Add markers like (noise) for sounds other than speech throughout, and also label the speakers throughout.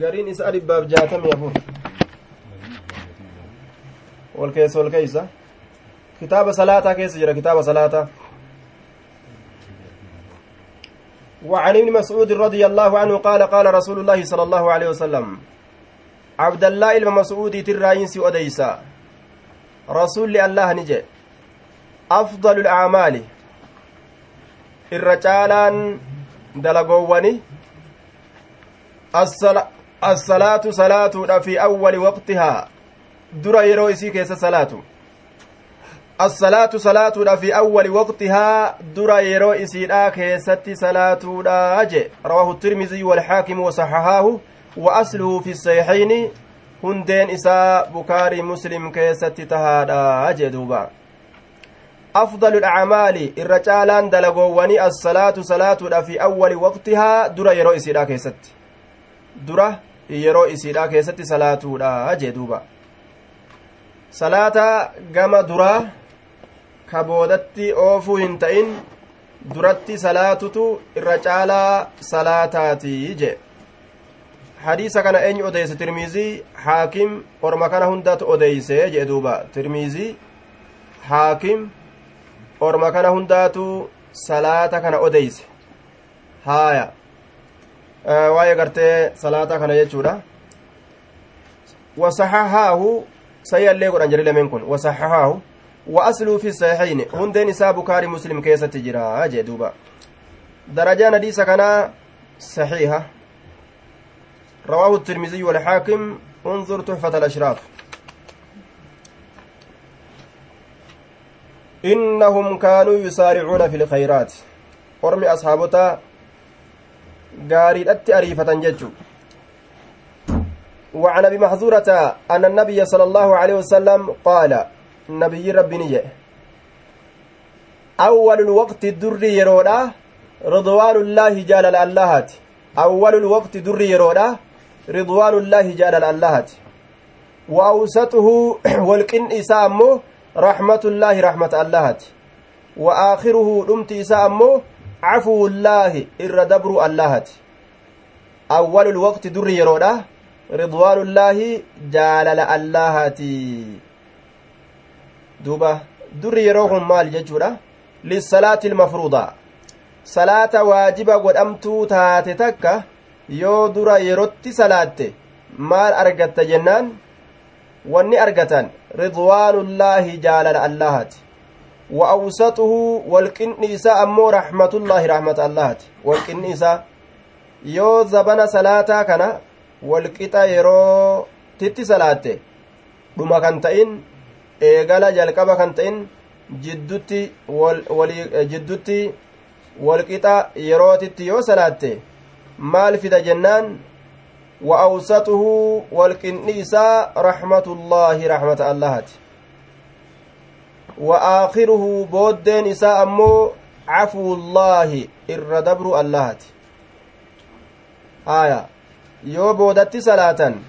Speaker 1: gariin isaa dhibbaaf jaatamii afur wal keessa wal keeysa kitaaba salaataa keessa jira kitaaba salaataa. وعن ابن مسعود رضي الله عنه قال قال رسول الله صلى الله عليه وسلم عبد الله بن مسعود تراينسي أديسا رسول الله نجي أفضل الأعمال الرجالان دلقواني الصلاة صلاة في أول وقتها درا يرو إسي كيس صلاة الصلاة صلاة في أول وقتها درا يرو إسي كيست صلاة أجي رواه الترمذي والحاكم وصححاه وأصله في الصحيحين hundeen isaa bukaarii muslim keessatti tahaadha jee duuba afdalu lacmaali irra caalaan dalagoowwanii assalaatu salaatuudha fi awwali waqtihaa dura yeroo isiidha keessatti dura yeroo isiidha keessatti salaatuudha jee duuba salaata gama duraa ka boodatti oofuu hin ta'in duratti salaatutu irra caalaa salaataati jee hadiisa kana eenyu odeyse tirmiizii haakim orma kana hundatu odeyse jee duuba tirmiizii haakim orma kana hundaatu salaata kana odeyse haaya waa'ee gartee salaata kana jechuudha wasaxahaahu sayyallee godhan jedhe lameen kun wasaxahaahu wa asluu fi saxiixayni hundeen isaa bukaari muslim keessatti jira jee duuba darajaan hadiisa kanaa saxiiha رواه الترمذي والحاكم انظر تحفة الأشراف إنهم كانوا يسارعون في الخيرات أرمي أصحابتا قارئت أريفة ججو وعن أبي محذورة أن النبي صلى الله عليه وسلم قال نبي ربي أول الوقت الدر يرودا رضوان الله جال اللهات أول الوقت در يرودا رضوان الله جال اللهت وأوسطه (clears throat) والقن إسامه رحمة الله رحمة اللهت وآخره دمت إسامه عفو الله إر دبر اللهت. أول الوقت در يروده رضوان الله جال اللهت. دوبا در يروهم مال ججورة للصلاة المفروضة. صلاة واجبة قد تاتي تكه yoo dura yerotti salaatte maal argatta jennaan wanni argatan ridwaanullaahi jaalala awsaxuhu walqinni isaa ammoo raxmatullaahi raxmata allahati walqinni isaa yoo zabana salaataa kana walqixa yerootitti salaatte dhuma kan ta'in eegala jalqaba kan ta'in jiddutti jiddutti walqixa yerootitti yoo salaatte maal fida jennaan wa awsatuhu walqinni isaa raxmatullaahi raxmata allahati aakhiruhu booddeen isaa ammoo cafuullaahi irra dabru allahati haya yoo boodatti salaatan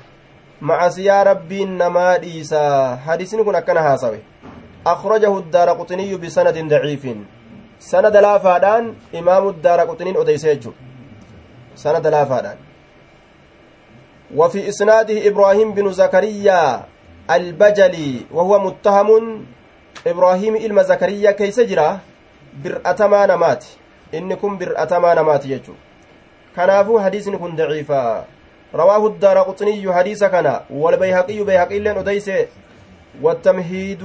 Speaker 1: macasiyaa rabbiin namaa dhiisa hadisni kun akkana haasawe akhrajahu daara quxiniyyu bisanadin daciifin sanada laafaadhaan imaamu daara quxiniin odeyse jechu سند لافادان وفي إسناده إبراهيم بن زكريا البجلي وهو متهم زكريا كيس جرا برأتما نمات إنكم برأتما نمات يجو كنافو حديث كن ضعيفا رواه الدار قطني حديث كان والبيهقي بيهقي لين أديس والتمهيد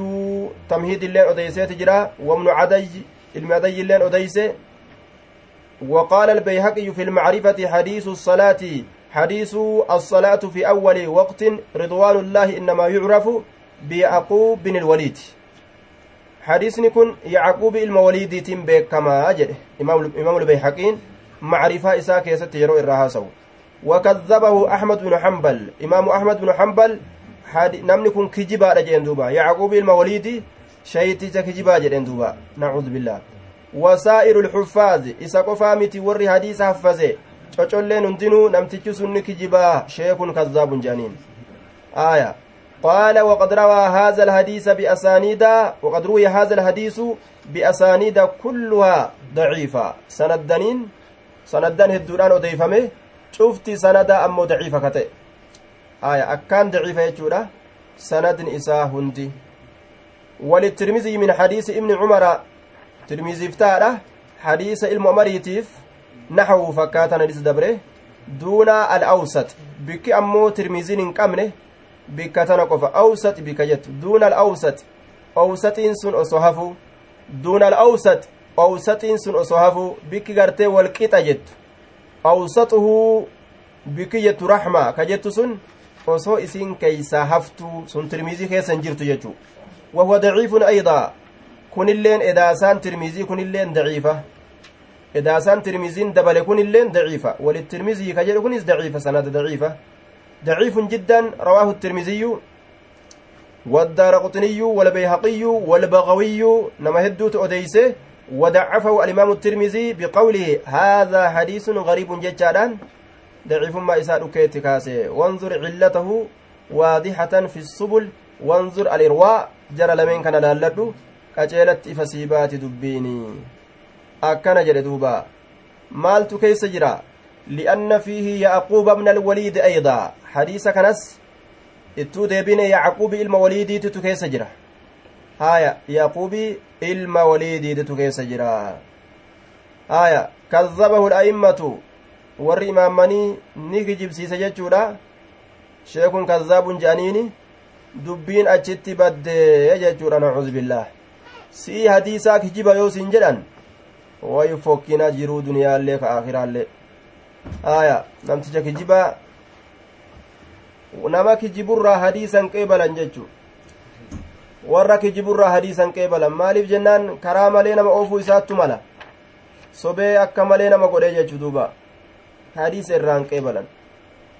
Speaker 1: تمهيد لين أديس تجرا ومن عدي المعدي لين أديس وقال البيهقي في المعرفة حديث الصلاة حديث الصلاة في أول وقت رضوان الله إنما يعرف بيعقوب بن الوليد حديثني كن يعقوب الموليد تنبيك كما أجل إمام البيهقين معرفة إساء كيست يرو الرهاسو وكذبه أحمد بن حنبل إمام أحمد بن حنبل namni kun kijibaadha jedhen duuba yacquubi ilma waliiti shayiticha kijibaa jedhen duuba nacuudu billah wasaa'iru lxuffaazi isa qofaa miti warri hadiisa haffaze cocolleen hundinuu namtichi sunni kijibaa sheekun kazzaabun jedhaniin aya قال وقد روى هذا الحديث بأسانيد وقد روي هذا الحديث بأسانيد كلها ضعيفة. سندنين سندن هدوران cufti sanada ammoo daciifa ka ta'e aya akkaan daciifa jechuudha sanadin isaa hundi وللترمذي من حديث ابن عمر ترمذي فتاة حديث علم عمريتيف نحو فكاتا نديس دبره دون الأوسط. بك أمو ترمذين قمنه بك تنقف أوسط بك جت دون الأوسط أوسطين سن أصحفو دون الأوسط أوسطين سن أصحفو بك غرتي والقطة جت أوسطه بك جت رحمة كجت سن osoo isiin keeysaa haftuu sun tirmizii keessa hin jirtu jechuu wahuwa daciifun aydaa kunilleen edaasaan tirmizii kunilleen daciifa edaasaan tirmiziin dabale kunilleen daciifa walittirmizii ka jedhu kunis daciifa sanada daciifa daciifun jiddan rawaahu الترمذي والدار قطني والبيهقي والبغوي نما هدوت أديسه ودعفه الإمام الترمذي بقوله هذا حديث غريب ججادان ضعيفما إساء كيت كاسي وانظر علته واضحة في السبل وانظر الإرواء جرى لمن كان لالدو قجلت فسيبات دبيني. أكن جل دوبا. مالت كيس جرى لأن فيه يعقوب من الوليد أيضا حديث كنس waliidiititu keessa jira haya yaquubi ilma waliidiititu keessa jira haya kadhabahu l'a'immatu warri imaammanii ni kijibsiise jechuudha sheekun kadhaabun je'aniini dubbiin achitti baddee jechuudha nacuudu billaah si'ii hadiisaa kijiba yoo siin jedhan way fokkina jiruu duniyaallee ka aakiraallee aya namticha kijiba. Nama kijiburraa hadiisan qeebalan jechu. Warra kijiburraa hadiisan qeebalan. Maaliif jennaan karaa malee nama oofuu isaattu mala? Sobee akka malee nama godhee jechu duuba. Hadiisa irraan qeebalan.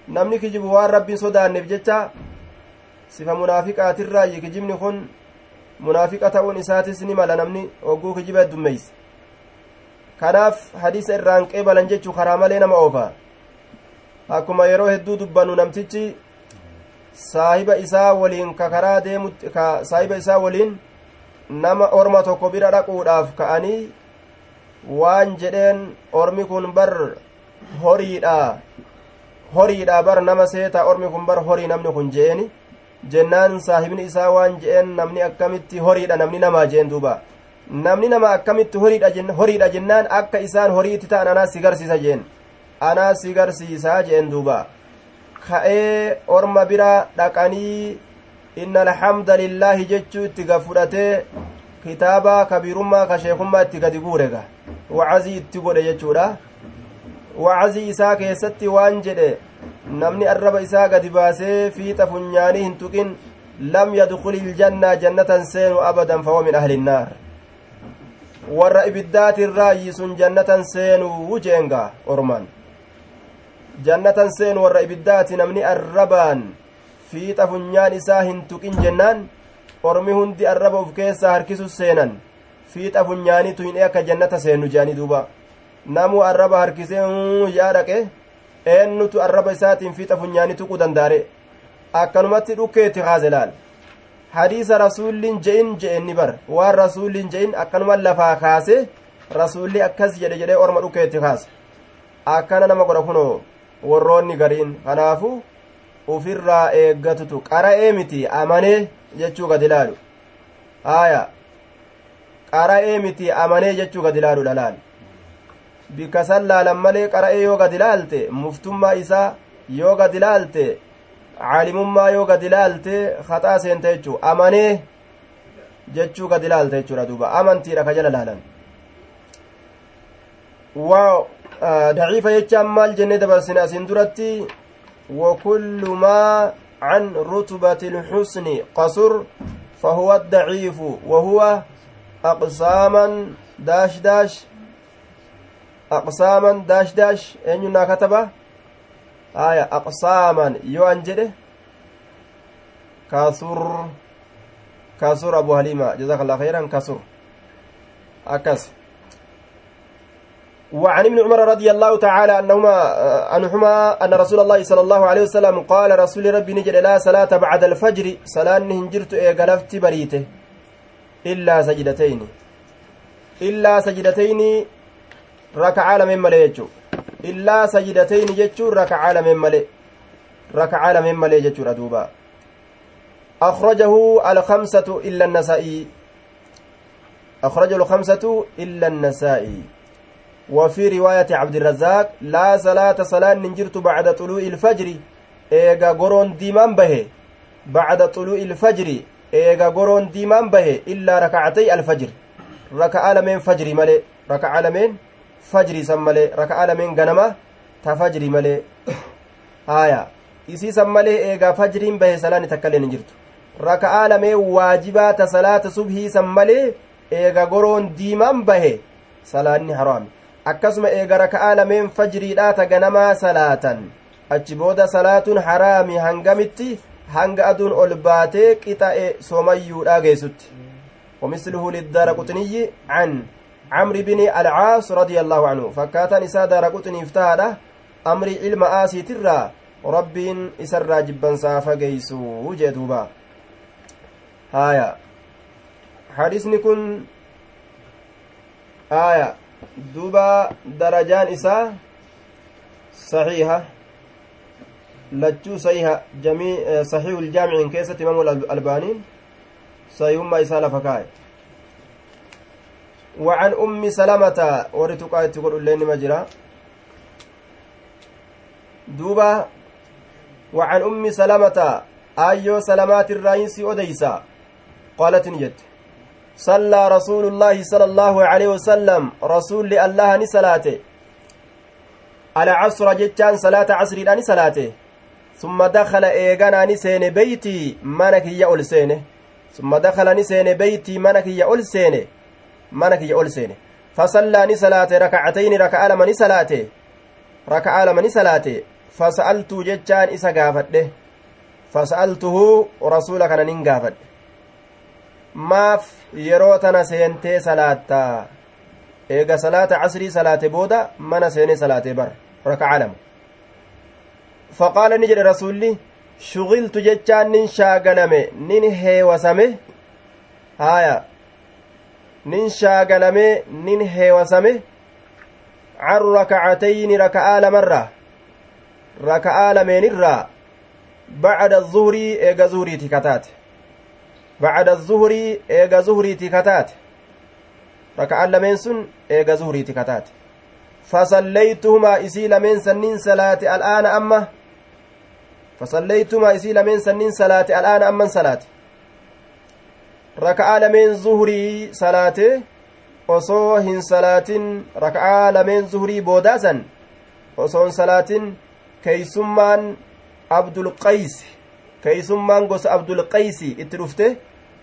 Speaker 1: Namni kijibu waan rabbiin sodaanneef jecha sifa munaafiqaatirraayi kijibni kun munaafiqa ta'uun isaatis ni mala. Namni hogguu kijiba heddummeeyse kanaaf hadiisa irraan qeebalan jechuu karaa malee nama oofa akkuma yeroo hedduu dubbannu namtichi saahiba isaa waliin ka karaa deemu ka saahiba isaa waliin nama orma tokko bira dhaquudhaaf ka'anii waan jedheen ormi kun bar horiidha horiidha bar nama seeta ormi kun bar horii namni kun je'eni. Jennaan saahibni isaa waan je'een namni akkamitti horiidha namni namaa jeen duuba namni nama akkamitti horiidha jennaan akka isaan horiitti ta'an anaa si garsiisa jeen anaa si garsiisaa jeen duuba ka'ee orma bira dhaqanii inna alhamda lillaahi jechuu itti ga fudhatee kitaaba kabiirummaa ka sheekummaa itti gadi guurega wacazii itti godhe jechuudha wacazii isaa keessatti waan jedhe namni arraba isaa gadi baasee fiixa funyaanii hin tuqin lam yadkuli iljannaa jannatan seenu abadan fahuwa min ahli innaar warra ibiddaatirraayi sun jannatan seenuu jeenga orman jannatan seenu warra ibiddaati namni arrabaan fiixa funyaan isaa hin tuqin jennaan ormi hundi arraba uf keessaa harkisu seenan fiixa funyaanitu hin akka jannata seenu jedhanii duuba namuu arraba harkisee yaa dhaqe eennutu arraba isaatiin fiixa funyaanii tuquu dandaare akkanumatti dhukkeetti kaase laal hadiisa rasuulliin je'in je'enni bar waan rasuulliin je'in akkanuma lafaa kaase rasuulli akkas jedhe jedhee orma dhukkeetti kaase. Akkana nama godha kunoo warroonni gariin kanaafu ufirraa eeggatutu qara'ee miti amanee jechuu gad ilaalu. Haaya qara'ee miti amanee jechuu gad ilaalu dhalaal bikka san laalan malee qara'ee yoo gad ilaalte muftummaa isaa yoo gad ilaalte caalimummaa yoo gad ilaalte haxaa seenta jechuu amanee jechuu gad ilaalte jechuudha duuba amantiidha ka jala laalan waa daciifa jechaan maal jennee dabarsine asin duratti وكل ما عن رتبة الحسن قصر فهو الضعيف وهو أقساما داش داش أقساما داش داش أين كتبه آية أقساما يو أنجده كثر كثر أبو حليمة جزاك الله خيرا كثر أكس وعن ابن عمر رضي الله تعالى أنهما أنهما أن رسول الله صلى الله عليه وسلم قال رسول ربي نجد لا صلاة بعد الفجر صلاة هنجرت إيقلفت بريته. إلا سجدتين. إلا سجدتين ركع من مليجو. Illaa sajidatayni jechuun rakacaa lameen malee rakacaa lameen malee jechuudha duuba أخرجه الخمسة إلا النسائي. أخرجه الخمسة إلا النسائي. وفي رواية عبد الرزاق لا صلاة صلاة ننجرت بعد طلوع الفجر. إيغا قرون ديمان به. بعد طلوع الفجر إيغا قرون ديمان به. إلا ركعتي الفجر. ركع لمن فجر ملي. ركع fajrii san malee raka'a lameen ganama ta fajri malee aaya. Isii san malee eegaa fajriin bahe salaanni takkaleen hin jirtu. Rakaa lamee waajibaa ta salaata subhii san malee eega goroon diimaan bahe salaanni haraami akkasuma eega rakaa lameen fajriidhaa ta ganamaa salaatan. Achi booda salaatuun haraami hangamitti hanga aduun ol baatee qixa'e somayyuudhaa geessutti. ومثله للدار قطني عن عمرو بن العاص رضي الله عنه. فكاتن إسا دار قطني افتهد أمري علم آسي ترى. ربين إسر جبا سافا قيسو وجدوبا هايا حديثني كن آية. دوبا درجان إسا. صحيحة. لجو صحيحة. جميع صحيح الجامع كيسة إمام الألبانين صحيحما إسا لفكاي وعن أم سلمة ورتقا تقول اللين مجرى دوبا وعن أم سلمة أيو سلمات الرئيس أديسا قالت نجت صلى رسول الله صلى الله عليه وسلم رسول الله نسلاته. على عصر جتان صلاة عصر صلاته ثم دخل إيغانا نسين بيتي منك يأول سينه ثم دخل نسين بيتي منك يأول سينه منك يأول سينه فصلى نسلاته ركعتين ركع لما نسلاته ركع لما نسلاته فسألت جتان إسا قافته فسألته رسولك أنا ننقافته maaf yeroo tana seentee salaattaa eega salaata casrii salaate booda mana seene salaate bar rakaca lama faqaala ni jedhe rasulli shugiltu jechaan nin shaagalame nin heewasame haaya nin shaagalame nin heewasame can rakacatayni raka'aa lamarraa raka'aa lameenirraa bacda zuhurii eega zuhuriiti kataate bacda zuhurii eega zuhuriiti kataate raka'aan lameen sun eega zuhuriiti kataate fasallaytuhumaa isii lameen sanniin salaate al'aana amma fasallaytuhumaa isii lameen sanniin salaate al'aana amman salaate raka'aa lameen zuhurii salaate osoo hin salaatin raka'aa lameen zuhurii boodaasan osoo hin salaatin keeysummaan abdulqaysi keeysummaan gosa abdulqaysi itti dhufte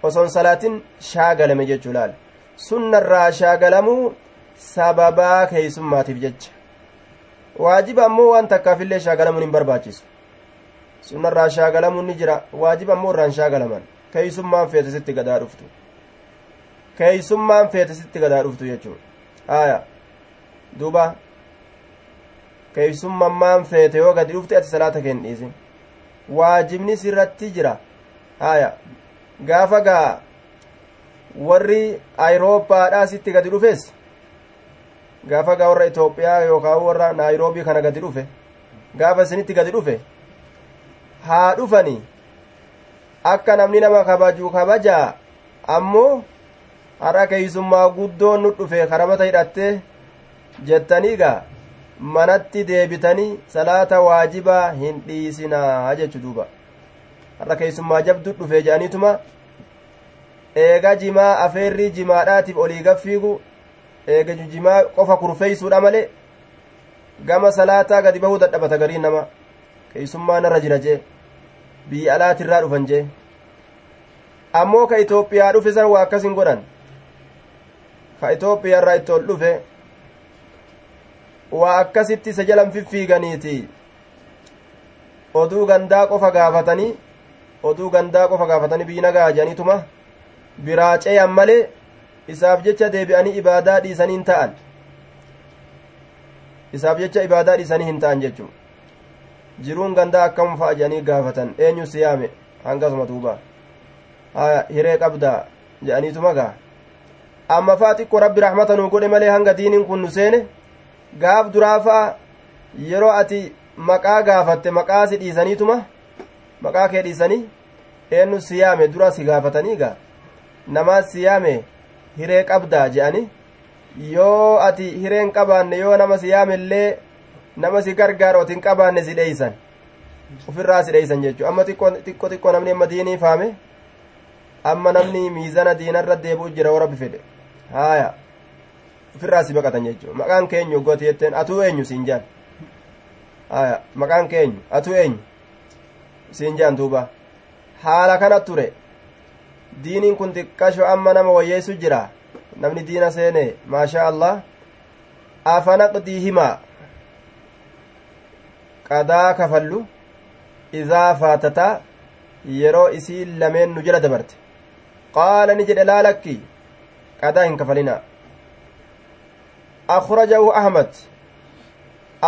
Speaker 1: osoon salaatin shaagalame jechuu laal. Sunnarraa shaagalamuu sababaa keeysummaatiif jecha. Waajiba ammoo waan takkaafillee shaagalamuun hin barbaachisu. Sunnarraa shaagalamuun ni jira waajiba ammoo irraan shaagalaman keeysummaan feete sitti gadaa dhuftu. Keeysummaan feete sitti gadaa dhuftu jechuu aya. Duuba. Keeysummaan feete yoo gadi dhufte ati salaata keen dhiisin waajibni sirratti jira. Aya. Gaafa gaa. Warri ayrooppaadhaa sitti gadi dhufes? Gaafa gaa warra itoophiyaa yookaan warra naayiroobii kana gadi dhufe? Gaafa isinitti gadi dhufe? Haa dhufani akka namni nama kabaju kabajaa ammoo har'a keeysummaa guddoon nu dhufe karabata hidhatte jettanii gaa manatti deebitanii salaata waajibaa hin dhiisinaa jechu duuba har'a keeysummaa jabdu dhufe jedhaniituma eega jimaa afeerrii jimaadhaatiif olii gaffiigu eega jimaa qofa kurfeeysuudha male gama salaataa gadi bahuu dadhabata gariin nama keeysummaa narra jira jee biyya alaatirraa dhufan jee ammoo ka itoophiyaa dhufe san waa akkas hin godhan ka itoophiyaarraa itti ol dhufe waa akkasitti isa jalan fiffiiganiiti oduu gandaa qofa gaafatanii oduu gandaa qofa gaafatanii biyyi nagaa jedhaniituma biraa ceyan malee isaaf jecha deebi'anii ibaadaa dhiisanii hin ta'an isaaf jecha ibaadaa dhiisanii hin ta'an jechuun jiruun gandaa akkam fa'a jedhanii gaafatan eenyu siyaame hangasuma duuba hiree qabdaa jedhaniituma gaa amma faa xiqqoo rabbi rahmata nuu godhe malee hanga diiniin kun nu seene gaaf duraa fa'a yeroo ati maqaa gaafatte maqaa si dhiisaniituma maqaa kee dhiisanii eenyu si yaame dura si gaafatanii gaa namaa si yaame hiree qabdaa je'ani yoo ati hireen qabaanne yoo nama si yaame illee nama si gargaaru oti hin qabaanne si dheeysan ufirraa si dheeysan jechuu amma xiqqoo xiqqoo namni amma diinii faame amma namni miizana diinarra deebi'u jira warra bifedhe haaya ufirraa si baqatan jechuu maqaan keenyu gooti jetteen atuu eenyu siin jaan haaya maqaan keenyu atuu eenyu siin jaan duuba haala kana ture diiniin kun xiqqasho amma nama wayyeessu jira namni diina seene maashaa allah afanaqdii himaa qadaa kafallu idaa faatataa yeroo isiin lameen nu jala dabarte qaala ni jedhe laalakki qadaa hin kafalinaa akhrajahu ahmad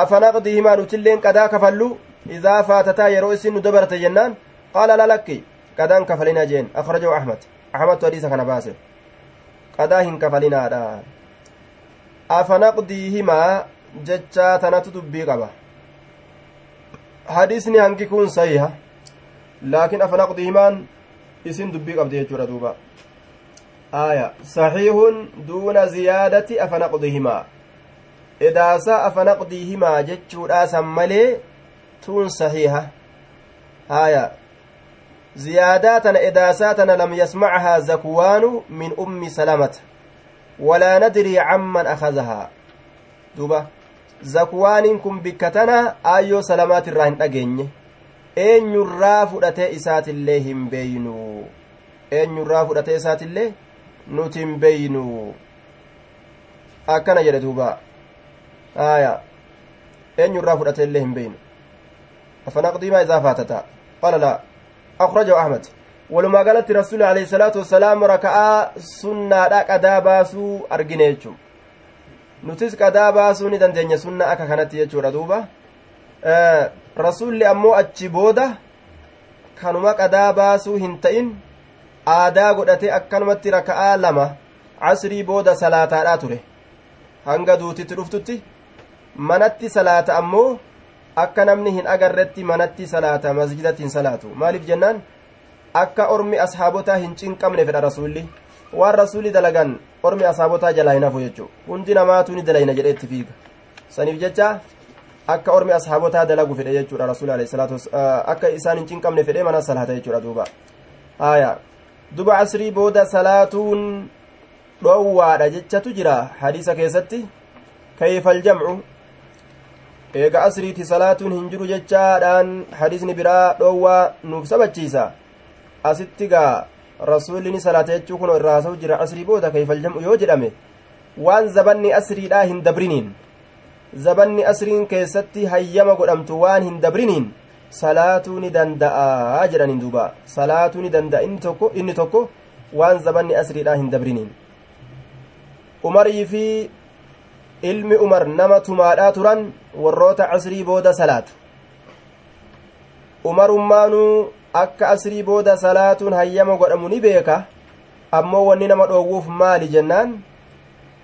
Speaker 1: afanaqdii himaa nutilleen qadaa kafallu idaa faatataa yeroo isiin nu dabarte jennaan qaala laalakki qadaan kafalinaa jeen akhrajahu ahmad ahmadtu hadiisa kana baase qadaa hin kafalinaadha afanaqdii himaa jechaa tanatu dubbii qaba hadiisni hangi kun sahiha laakiin afanaqdii himaan isin dubbii qabdi jechuudha duuba aya saxiihun duuna ziyaadati afanaqdii himaa edaasa afanaqdii himaa jechuudhaasan malee tun sahiha aya ziyaadaa tana edaasaa tana lam yasmacahaa zakwaanu min ummi salamata walaa nadrii camman akazahaa duba zakwaaniin kun bikka tana aayyoo salamaatirraa hin dhageenye eenyurraa fudhatee isaatillee hin beeynu eenyurraa fudhatee isaatillee nuti hin beeynu akkana jedhe duuba aya eenyurraa fudhatee illee hin beeynu afanaqdiimaa isaa faatata qala laa أخرجه أحمد ولما قالت رسول عليه الصلاة والسلام ركعة سنة قدا باسو أرجنيتشم nutis qadaa baasuu ni dandeenya sunna akka kanatti jechuudha duuba. Rasuulli ammoo achi booda kanuma qadaa baasuu hin ta'in aadaa godhate akkanumatti raka'aa lama casrii booda salaataadhaa ture. Hanga duutitti dhuftutti manatti salaata ammoo akka namni hin agarretti manatti salaata masjidatti hin salaatu. Maaliif jennaan? Akka ormi ashaabotaa hin cinqamne fedha rasuulli waan rasuulli dalagan ormi ashaabotaa jalaa hin hafu jechuu hundi namaatu ni dalayna jedhee itti fiiga saniif jecha akka ormi ashaabotaa dalagu fedhe jechuudha rasuulli alayhi salaatu akka isaan hin cinqamne fedhee mana salaata jechuudha duuba haya duba asrii booda salaatuun dhoowwaadha jechatu jira hadiisa keessatti kayfal jamcu eega asriiti salaatuun hin jiru jechaadhaan hadiisni biraa dhoowwaa nuuf sabachiisa asitti gaa rasuulli ni salaata jechuu kun irraa haasa'u jira asrii booda kayfal jam'u yoo jedhame waan zabanni asriidhaa hin dabriniin zabanni asriin keessatti hayyama godhamtu waan hin dabriniin salaatuu ni danda'a jedhaniin duuba salaatuu ni danda'a inni tokko inni tokko waan zabanni asriidhaa hin dabriniin umarii fi ilmi umar nama tumaadhaa turan warroota asrii booda salaatu umarummaanuu akka asrii booda salaatuun hayyama godhamu ni beeka ammoo wanni nama dhoowwuuf maali jennaan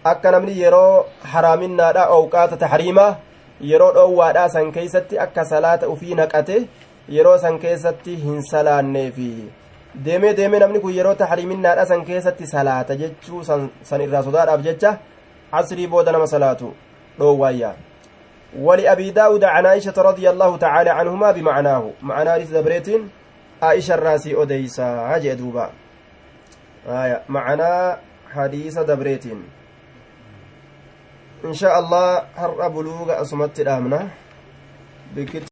Speaker 1: akka namni yeroo haraaminaadha owqaata tahriimaa yeroo dhoowwaadhaa san keeysatti akka salaata ufii naqate yeroo san keessatti hin salaanneefi deemee deemee namni kun yeroo tahriiminaadha san keessatti salaata jechuu san irraa sodaadhaaf jecha عصري بود نما صلاته دوايا ولأبي داود عن عائشة رضي الله تعالى عنهما بمعناه معنى ريس عائشة الراسي أديسا هاجي دوبا آية معنى حديث دبريتين. إن شاء الله هر بلوغ أسمت الآمنة بكت